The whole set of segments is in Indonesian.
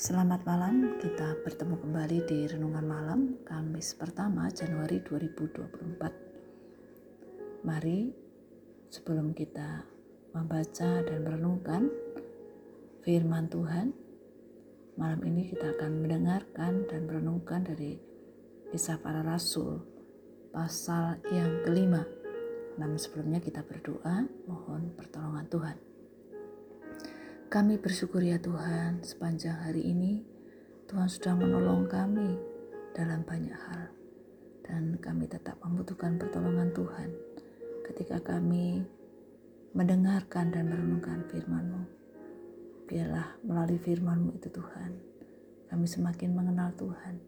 Selamat malam, kita bertemu kembali di Renungan Malam Kamis pertama Januari 2024. Mari sebelum kita membaca dan merenungkan firman Tuhan, malam ini kita akan mendengarkan dan merenungkan dari kisah para rasul pasal yang kelima. Namun sebelumnya kita berdoa, mohon pertolongan Tuhan. Kami bersyukur ya Tuhan, sepanjang hari ini Tuhan sudah menolong kami dalam banyak hal. Dan kami tetap membutuhkan pertolongan Tuhan ketika kami mendengarkan dan merenungkan firman-Mu. Biarlah melalui firman-Mu itu Tuhan, kami semakin mengenal Tuhan.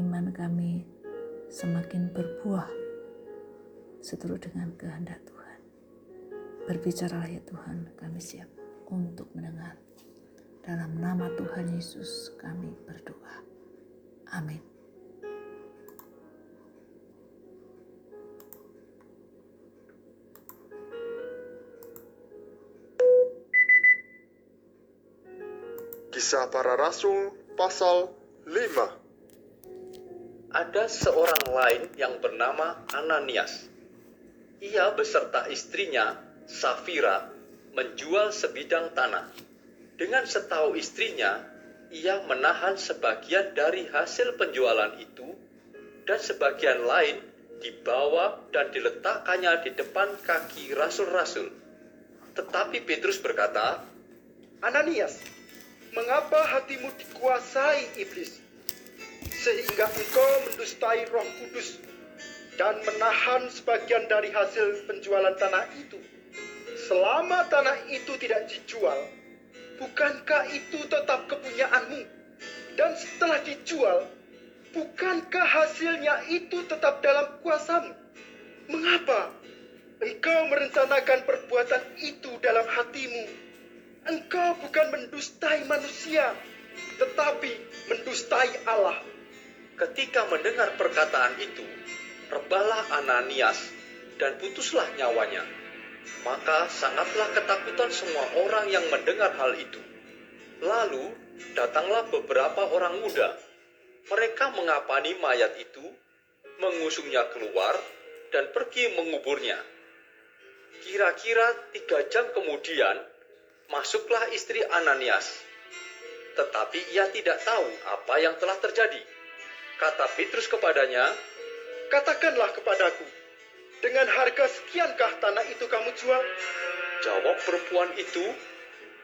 Iman kami semakin berbuah seturut dengan kehendak Tuhan. Berbicaralah ya Tuhan, kami siap untuk mendengar. Dalam nama Tuhan Yesus kami berdoa. Amin. Kisah para Rasul pasal 5 Ada seorang lain yang bernama Ananias. Ia beserta istrinya, Safira, menjual sebidang tanah. Dengan setahu istrinya, ia menahan sebagian dari hasil penjualan itu dan sebagian lain dibawa dan diletakkannya di depan kaki rasul-rasul. Tetapi Petrus berkata, Ananias, mengapa hatimu dikuasai iblis? Sehingga engkau mendustai roh kudus dan menahan sebagian dari hasil penjualan tanah itu. Selama tanah itu tidak dijual, bukankah itu tetap kepunyaanmu? Dan setelah dijual, bukankah hasilnya itu tetap dalam kuasamu? Mengapa engkau merencanakan perbuatan itu dalam hatimu? Engkau bukan mendustai manusia, tetapi mendustai Allah. ketika mendengar perkataan itu, rebalah Ananias dan putuslah nyawanya. Maka sangatlah ketakutan semua orang yang mendengar hal itu. Lalu datanglah beberapa orang muda. Mereka mengapani mayat itu, mengusungnya keluar, dan pergi menguburnya. Kira-kira tiga jam kemudian, masuklah istri Ananias. Tetapi ia tidak tahu apa yang telah terjadi. Kata Petrus kepadanya, Katakanlah kepadaku, dengan harga sekiankah tanah itu kamu jual? Jawab perempuan itu,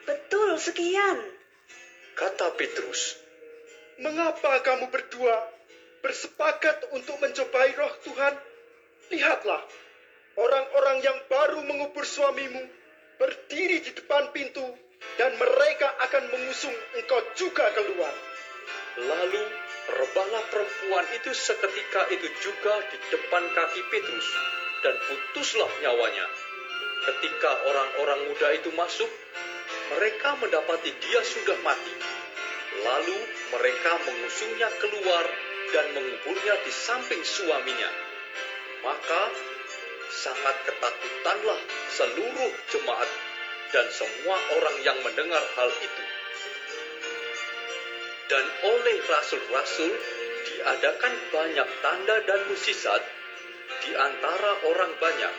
Betul sekian. kata Petrus, Mengapa kamu berdua bersepakat untuk mencobai roh Tuhan? Lihatlah, orang-orang yang baru mengubur suamimu berdiri di depan pintu dan mereka akan mengusung engkau juga keluar. Lalu rebahlah perempuan itu seketika itu juga di depan kaki Petrus dan putuslah nyawanya. Ketika orang-orang muda itu masuk, mereka mendapati dia sudah mati. Lalu mereka mengusungnya keluar dan menguburnya di samping suaminya. Maka sangat ketakutanlah seluruh jemaat dan semua orang yang mendengar hal itu. Dan oleh rasul-rasul diadakan banyak tanda dan mukjizat di antara orang banyak.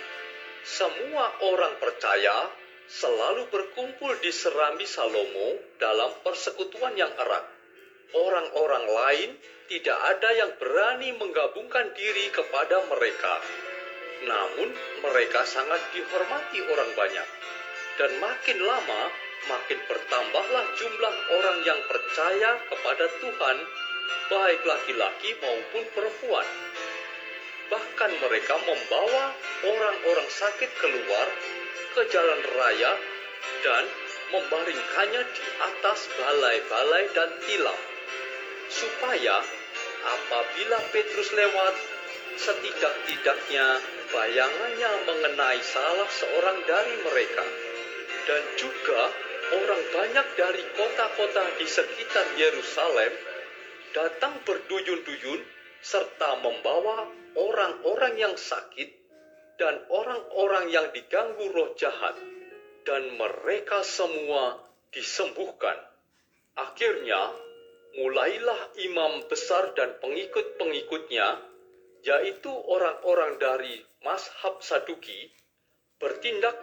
Semua orang percaya selalu berkumpul di Serambi Salomo dalam persekutuan yang erat. Orang-orang lain tidak ada yang berani menggabungkan diri kepada mereka. Namun mereka sangat dihormati orang banyak. Dan makin lama makin bertambahlah jumlah orang yang percaya kepada Tuhan, baik laki-laki maupun perempuan. Bahkan mereka membawa orang-orang sakit keluar ke jalan raya dan membaringkannya di atas balai-balai dan tilam, supaya apabila Petrus lewat, setidak-tidaknya bayangannya mengenai salah seorang dari mereka, dan juga orang banyak dari kota-kota di sekitar Yerusalem datang berduyun-duyun serta membawa orang-orang yang sakit dan orang-orang yang diganggu roh jahat, dan mereka semua disembuhkan. Akhirnya, mulailah imam besar dan pengikut-pengikutnya, yaitu orang-orang dari Mashab Saduki, bertindak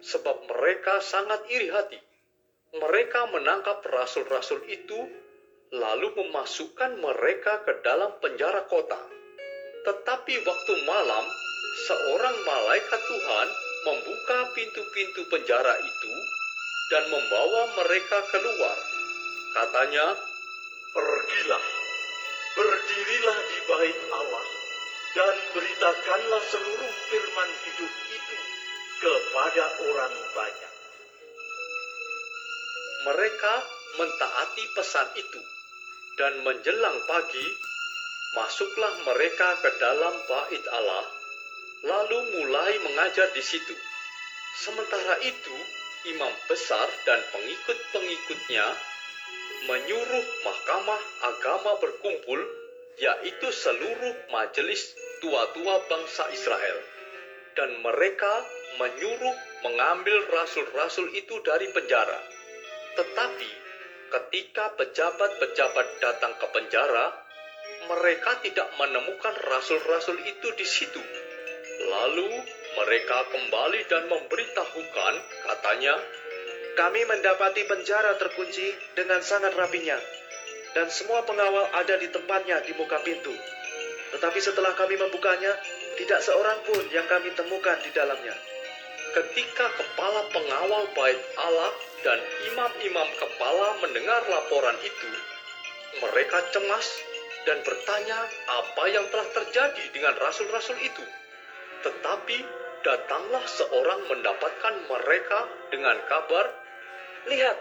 sebab mereka sangat iri hati. Mereka menangkap rasul-rasul itu, lalu memasukkan mereka ke dalam penjara kota. Tetapi waktu malam, seorang malaikat Tuhan membuka pintu-pintu penjara itu dan membawa mereka keluar. Katanya, Pergilah, berdirilah di bait Allah, dan beritakanlah seluruh firman hidup itu kepada orang banyak. mereka mentaati pesan itu. Dan menjelang pagi, masuklah mereka ke dalam bait Allah, lalu mulai mengajar di situ. Sementara itu, imam besar dan pengikut-pengikutnya menyuruh mahkamah agama berkumpul, yaitu seluruh majelis tua-tua bangsa Israel. Dan mereka menyuruh mengambil rasul-rasul itu dari penjara. Tetapi ketika pejabat-pejabat datang ke penjara, mereka tidak menemukan rasul-rasul itu di situ. Lalu mereka kembali dan memberitahukan, katanya, Kami mendapati penjara terkunci dengan sangat rapinya, dan semua pengawal ada di tempatnya di muka pintu. Tetapi setelah kami membukanya, tidak seorang pun yang kami temukan di dalamnya. ketika kepala pengawal bait Allah dan imam-imam kepala mendengar laporan itu, mereka cemas dan bertanya apa yang telah terjadi dengan rasul-rasul itu. Tetapi datanglah seorang mendapatkan mereka dengan kabar, Lihat,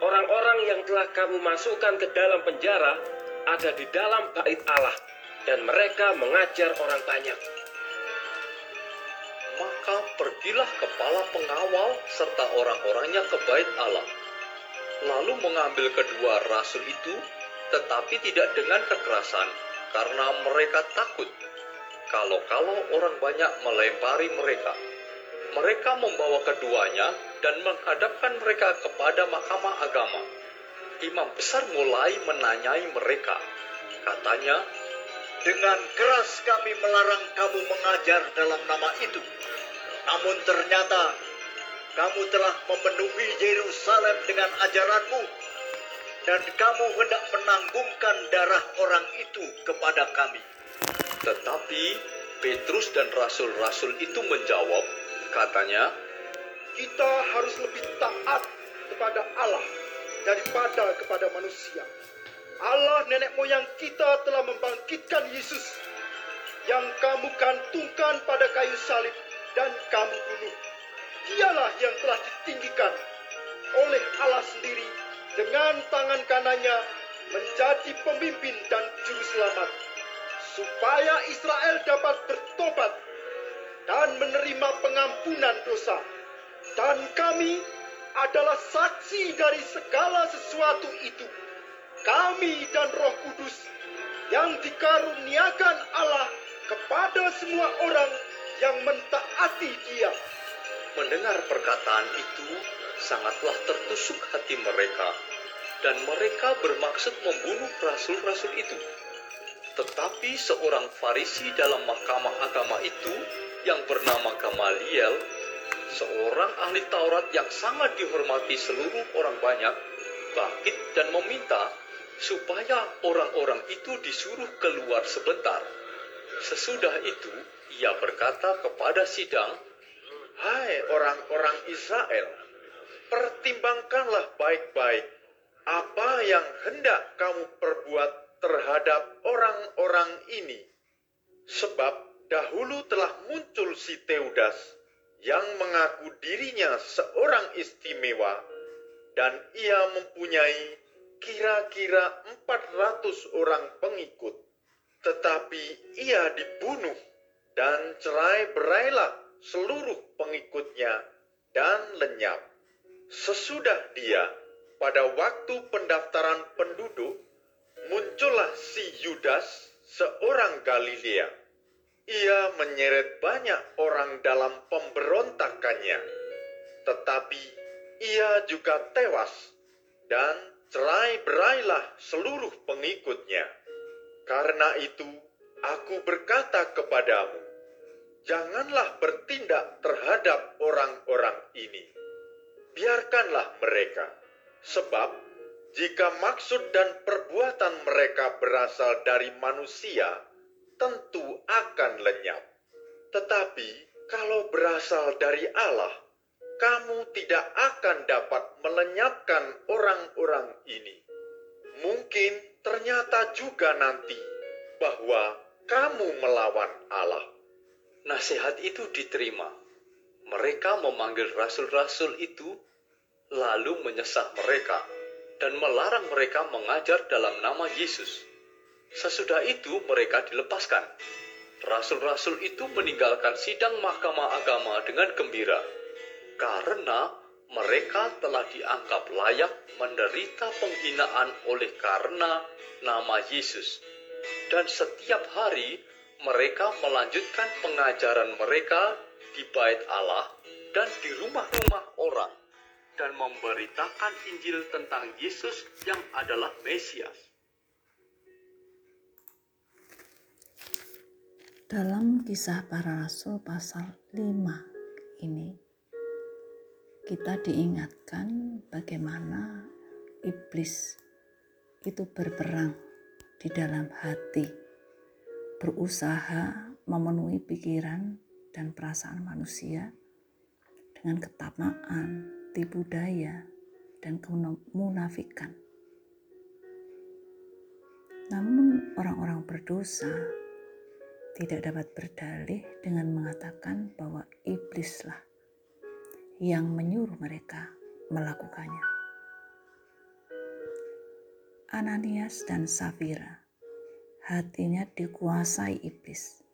orang-orang yang telah kamu masukkan ke dalam penjara ada di dalam bait Allah, dan mereka mengajar orang banyak. Pergilah kepala pengawal serta orang-orangnya ke bait Allah. Lalu mengambil kedua rasul itu, tetapi tidak dengan kekerasan, karena mereka takut. Kalau-kalau orang banyak melempari mereka, mereka membawa keduanya dan menghadapkan mereka kepada mahkamah agama. Imam besar mulai menanyai mereka. Katanya, Dengan keras kami melarang kamu mengajar dalam nama itu. Namun ternyata kamu telah memenuhi Yerusalem dengan ajaranmu. Dan kamu hendak menanggungkan darah orang itu kepada kami. Tetapi Petrus dan rasul-rasul itu menjawab, katanya, Kita harus lebih taat kepada Allah daripada kepada manusia. Allah nenek moyang kita telah membangkitkan Yesus yang kamu gantungkan pada kayu salib dan kamu bunuh. Dialah yang telah ditinggikan oleh Allah sendiri dengan tangan kanannya menjadi pemimpin dan juru selamat supaya Israel dapat bertobat dan menerima pengampunan dosa. Dan kami adalah saksi dari segala sesuatu itu. Kami dan Roh Kudus yang dikaruniakan Allah kepada semua orang yang mentaati Dia. mendengar perkataan itu sangatlah tertusuk hati mereka, dan mereka bermaksud membunuh rasul-rasul itu. Tetapi seorang Farisi dalam mahkamah agama itu yang bernama Gamaliel, seorang ahli Taurat yang sangat dihormati seluruh orang banyak, bangkit dan meminta supaya orang-orang itu disuruh keluar sebentar. Sesudah itu, ia berkata kepada sidang, Hai orang-orang Israel, pertimbangkanlah baik-baik apa yang hendak kamu perbuat terhadap orang-orang ini. Sebab dahulu telah muncul si Teudas yang mengaku dirinya seorang istimewa dan ia mempunyai kira-kira 400 orang pengikut. Tetapi ia dibunuh dan cerai berailah seluruh pengikutnya dan lenyap. Sesudah dia, pada waktu pendaftaran penduduk, muncullah si Yudas, seorang Galilea. Ia menyeret banyak orang dalam pemberontakannya, tetapi ia juga tewas dan cerai-berailah seluruh pengikutnya. Karena itu, aku berkata kepadamu, janganlah bertindak terhadap orang-orang ini. Biarkanlah mereka, sebab jika maksud dan perbuatan mereka berasal dari manusia, tentu akan lenyap. Tetapi kalau berasal dari Allah, kamu tidak akan dapat melenyapkan orang-orang ini. Mungkin ternyata juga nanti bahwa kamu melawan Allah. Nasihat itu diterima. Mereka memanggil rasul-rasul itu, lalu menyesat mereka dan melarang mereka mengajar dalam nama Yesus. Sesudah itu mereka dilepaskan. Rasul-rasul itu meninggalkan sidang mahkamah agama dengan gembira, karena mereka telah dianggap layak menderita penghinaan oleh karena nama Yesus. Dan setiap hari mereka melanjutkan pengajaran mereka di bait Allah dan di rumah-rumah orang dan memberitakan Injil tentang Yesus yang adalah Mesias. Dalam kisah para rasul pasal 5 ini kita diingatkan bagaimana iblis itu berperang di dalam hati, berusaha memenuhi pikiran dan perasaan manusia dengan ketamaan, tipu daya, dan kemunafikan. Namun orang-orang berdosa tidak dapat berdalih dengan mengatakan bahwa iblislah yang menyuruh mereka melakukannya. Ananias dan Safira hatinya dikuasai iblis.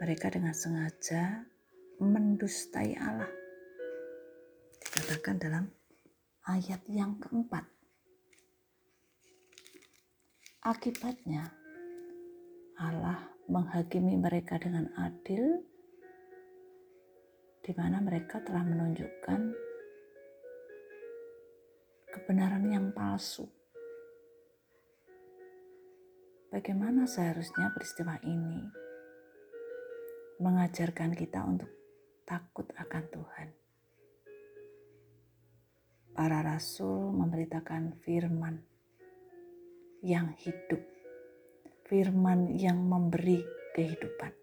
Mereka dengan sengaja mendustai Allah. Dikatakan dalam ayat yang keempat. Akibatnya, Allah menghakimi mereka dengan adil di mana mereka telah menunjukkan kebenaran yang palsu. Bagaimana seharusnya peristiwa ini mengajarkan kita untuk takut akan Tuhan. Para rasul memberitakan firman yang hidup firman yang memberi kehidupan.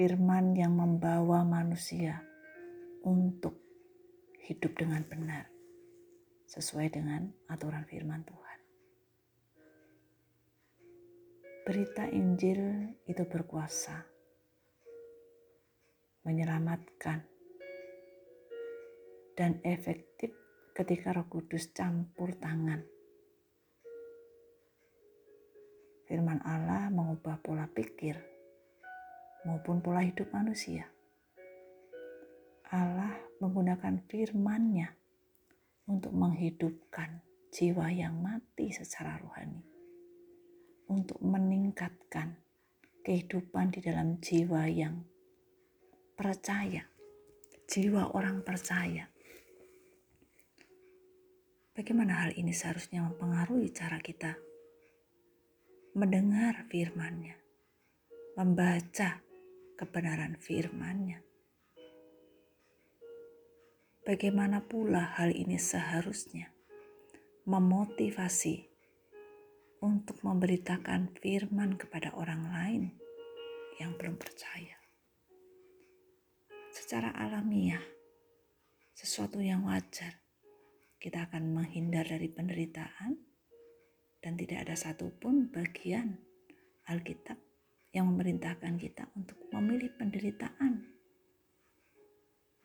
Firman yang membawa manusia untuk hidup dengan benar sesuai dengan aturan firman Tuhan. Berita Injil itu berkuasa menyelamatkan dan efektif ketika Roh Kudus campur tangan firman Allah mengubah pola pikir maupun pola hidup manusia. Allah menggunakan firman-Nya untuk menghidupkan jiwa yang mati secara rohani, untuk meningkatkan kehidupan di dalam jiwa yang percaya, jiwa orang percaya. Bagaimana hal ini seharusnya mempengaruhi cara kita mendengar firman-Nya, membaca kebenaran firman-Nya. Bagaimana pula hal ini seharusnya memotivasi untuk memberitakan firman kepada orang lain yang belum percaya. Secara alamiah, sesuatu yang wajar, kita akan menghindar dari penderitaan dan tidak ada satupun bagian Alkitab yang memerintahkan kita untuk memilih penderitaan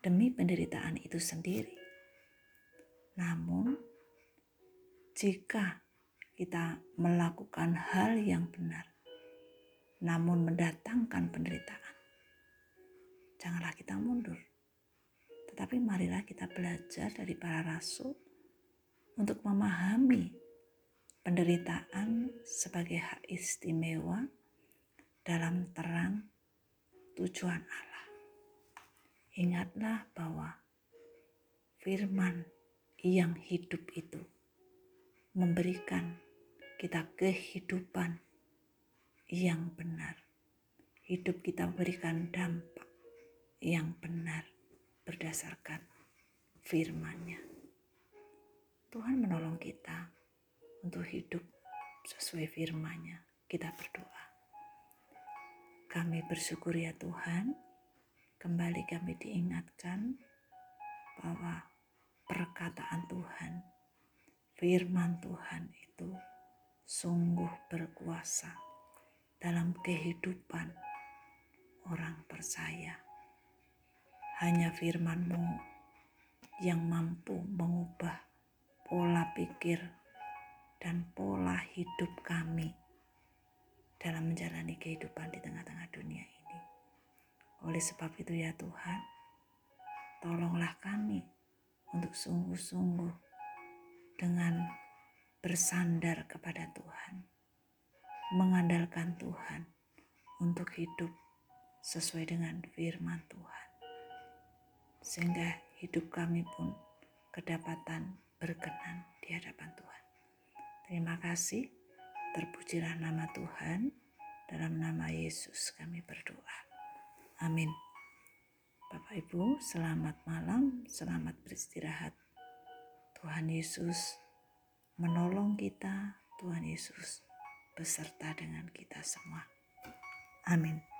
demi penderitaan itu sendiri. Namun, jika kita melakukan hal yang benar, namun mendatangkan penderitaan, janganlah kita mundur. Tetapi marilah kita belajar dari para rasul untuk memahami penderitaan sebagai hak istimewa dalam terang tujuan Allah. Ingatlah bahwa firman yang hidup itu memberikan kita kehidupan yang benar. Hidup kita berikan dampak yang benar berdasarkan firman-Nya. Tuhan menolong kita untuk hidup sesuai firman-Nya. Kita berdoa. Kami bersyukur ya Tuhan, kembali kami diingatkan bahwa perkataan Tuhan, firman Tuhan itu sungguh berkuasa dalam kehidupan orang percaya. Hanya firman-Mu yang mampu mengubah pola pikir dan pola hidup kami dalam menjalani kehidupan di tengah-tengah dunia ini. Oleh sebab itu ya Tuhan, tolonglah kami untuk sungguh-sungguh dengan bersandar kepada Tuhan, mengandalkan Tuhan untuk hidup sesuai dengan firman Tuhan, sehingga hidup kami pun kedapatan berkenan di hadapan Tuhan. Terima kasih, terpujilah nama Tuhan. Dalam nama Yesus kami berdoa. Amin. Bapak Ibu, selamat malam, selamat beristirahat. Tuhan Yesus menolong kita, Tuhan Yesus beserta dengan kita semua. Amin.